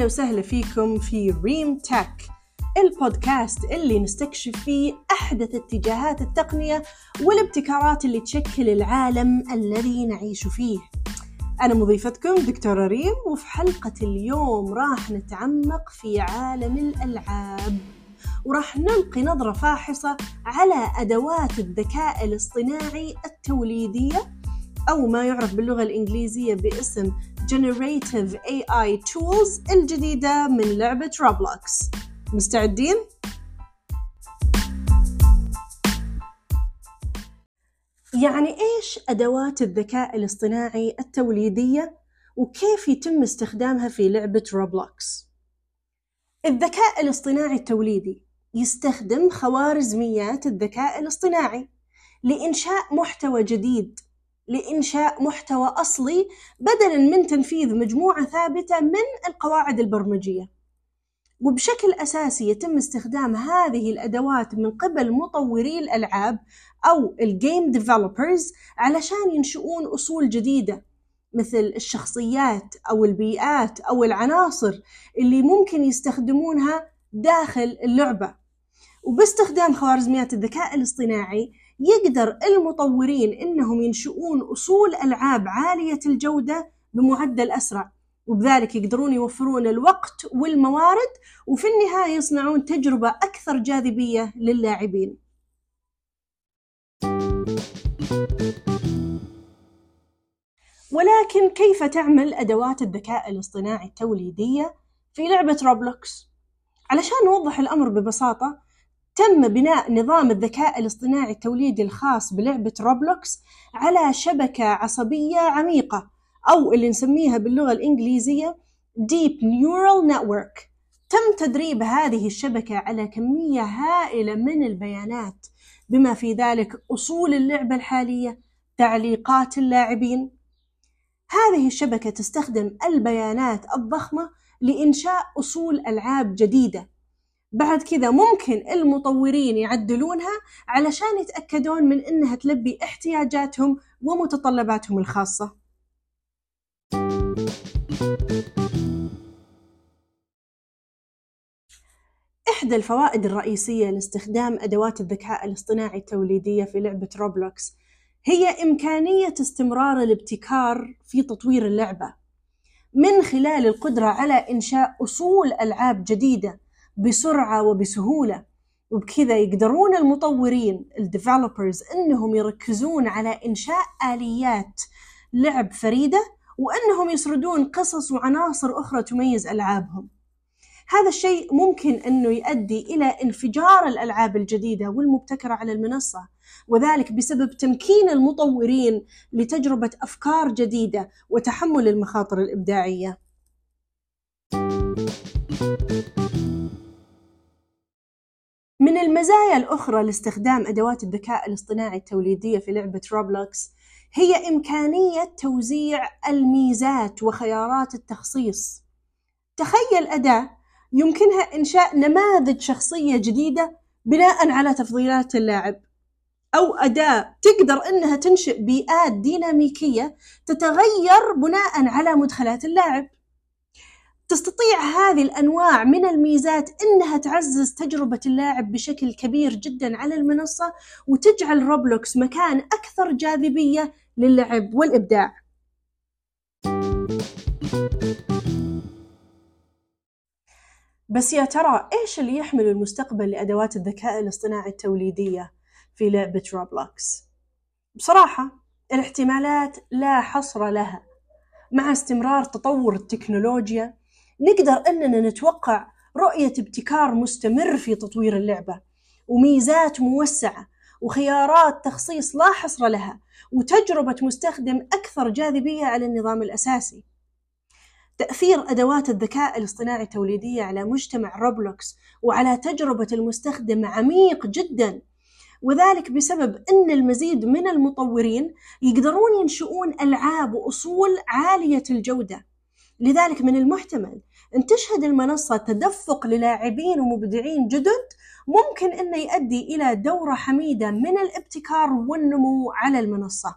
أهلا وسهلا فيكم في ريم تك البودكاست اللي نستكشف فيه أحدث اتجاهات التقنية والابتكارات اللي تشكل العالم الذي نعيش فيه. أنا مضيفتكم دكتورة ريم وفي حلقة اليوم راح نتعمق في عالم الألعاب. وراح نلقي نظرة فاحصة على أدوات الذكاء الاصطناعي التوليدية أو ما يعرف باللغة الإنجليزية باسم Generative AI Tools الجديدة من لعبة Roblox مستعدين؟ يعني إيش أدوات الذكاء الاصطناعي التوليدية وكيف يتم استخدامها في لعبة Roblox؟ الذكاء الاصطناعي التوليدي يستخدم خوارزميات الذكاء الاصطناعي لإنشاء محتوى جديد لإنشاء محتوى أصلي بدلاً من تنفيذ مجموعة ثابتة من القواعد البرمجية. وبشكل أساسي يتم استخدام هذه الأدوات من قبل مطوري الألعاب أو ال game developers علشان ينشؤون أصول جديدة مثل الشخصيات أو البيئات أو العناصر اللي ممكن يستخدمونها داخل اللعبة. وباستخدام خوارزميات الذكاء الاصطناعي يقدر المطورين إنهم ينشؤون أصول ألعاب عالية الجودة بمعدل أسرع وبذلك يقدرون يوفرون الوقت والموارد وفي النهاية يصنعون تجربة أكثر جاذبية للاعبين. ولكن كيف تعمل أدوات الذكاء الاصطناعي التوليدية في لعبة روبلوكس؟ علشان نوضح الأمر ببساطة تم بناء نظام الذكاء الاصطناعي التوليدي الخاص بلعبة روبلوكس على شبكة عصبية عميقة أو اللي نسميها باللغة الإنجليزية Deep Neural Network. تم تدريب هذه الشبكة على كمية هائلة من البيانات بما في ذلك أصول اللعبة الحالية تعليقات اللاعبين. هذه الشبكة تستخدم البيانات الضخمة لإنشاء أصول ألعاب جديدة بعد كذا ممكن المطورين يعدلونها علشان يتأكدون من إنها تلبي احتياجاتهم ومتطلباتهم الخاصة. إحدى الفوائد الرئيسية لاستخدام أدوات الذكاء الاصطناعي التوليدية في لعبة روبلوكس هي إمكانية استمرار الابتكار في تطوير اللعبة من خلال القدرة على إنشاء أصول ألعاب جديدة بسرعة وبسهولة وبكذا يقدرون المطورين الديفلوبرز إنهم يركزون على إنشاء آليات لعب فريدة وإنهم يسردون قصص وعناصر أخرى تميز ألعابهم. هذا الشيء ممكن إنه يؤدي إلى انفجار الألعاب الجديدة والمبتكرة على المنصة وذلك بسبب تمكين المطورين لتجربة أفكار جديدة وتحمل المخاطر الإبداعية. من المزايا الأخرى لاستخدام أدوات الذكاء الاصطناعي التوليدية في لعبة روبلوكس هي إمكانية توزيع الميزات وخيارات التخصيص. تخيل أداة يمكنها إنشاء نماذج شخصية جديدة بناء على تفضيلات اللاعب. أو أداة تقدر إنها تنشئ بيئات ديناميكية تتغير بناء على مدخلات اللاعب. تستطيع هذه الأنواع من الميزات إنها تعزز تجربة اللاعب بشكل كبير جدا على المنصة وتجعل روبلوكس مكان أكثر جاذبية للعب والإبداع. بس يا ترى إيش اللي يحمل المستقبل لأدوات الذكاء الاصطناعي التوليدية في لعبة Roblox؟ بصراحة الاحتمالات لا حصر لها مع استمرار تطور التكنولوجيا نقدر أننا نتوقع رؤية ابتكار مستمر في تطوير اللعبة وميزات موسعة وخيارات تخصيص لا حصر لها وتجربة مستخدم أكثر جاذبية على النظام الأساسي. تأثير أدوات الذكاء الاصطناعي التوليدية على مجتمع Roblox وعلى تجربة المستخدم عميق جدا وذلك بسبب أن المزيد من المطورين يقدرون ينشؤون ألعاب وأصول عالية الجودة. لذلك من المحتمل أن تشهد المنصة تدفق للاعبين ومبدعين جدد ممكن أنه يؤدي إلى دورة حميدة من الابتكار والنمو على المنصة.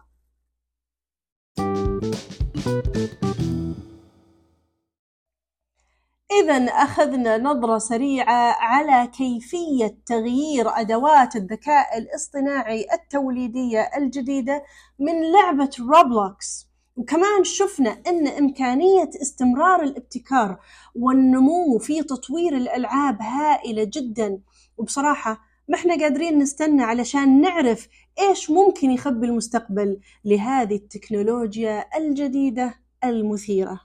إذا أخذنا نظرة سريعة على كيفية تغيير أدوات الذكاء الاصطناعي التوليدية الجديدة من لعبة روبلوكس وكمان شفنا أن إمكانية استمرار الابتكار والنمو في تطوير الألعاب هائلة جدا. وبصراحة ما إحنا قادرين نستنى علشان نعرف إيش ممكن يخبي المستقبل لهذه التكنولوجيا الجديدة المثيرة.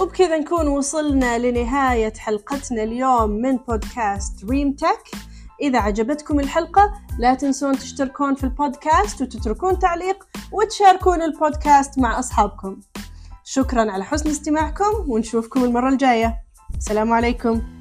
وبكذا نكون وصلنا لنهاية حلقتنا اليوم من بودكاست ريم تك. إذا عجبتكم الحلقة لا تنسون تشتركون في البودكاست وتتركون تعليق وتشاركون البودكاست مع أصحابكم. شكرا على حسن استماعكم ونشوفكم المرة الجاية. السلام عليكم.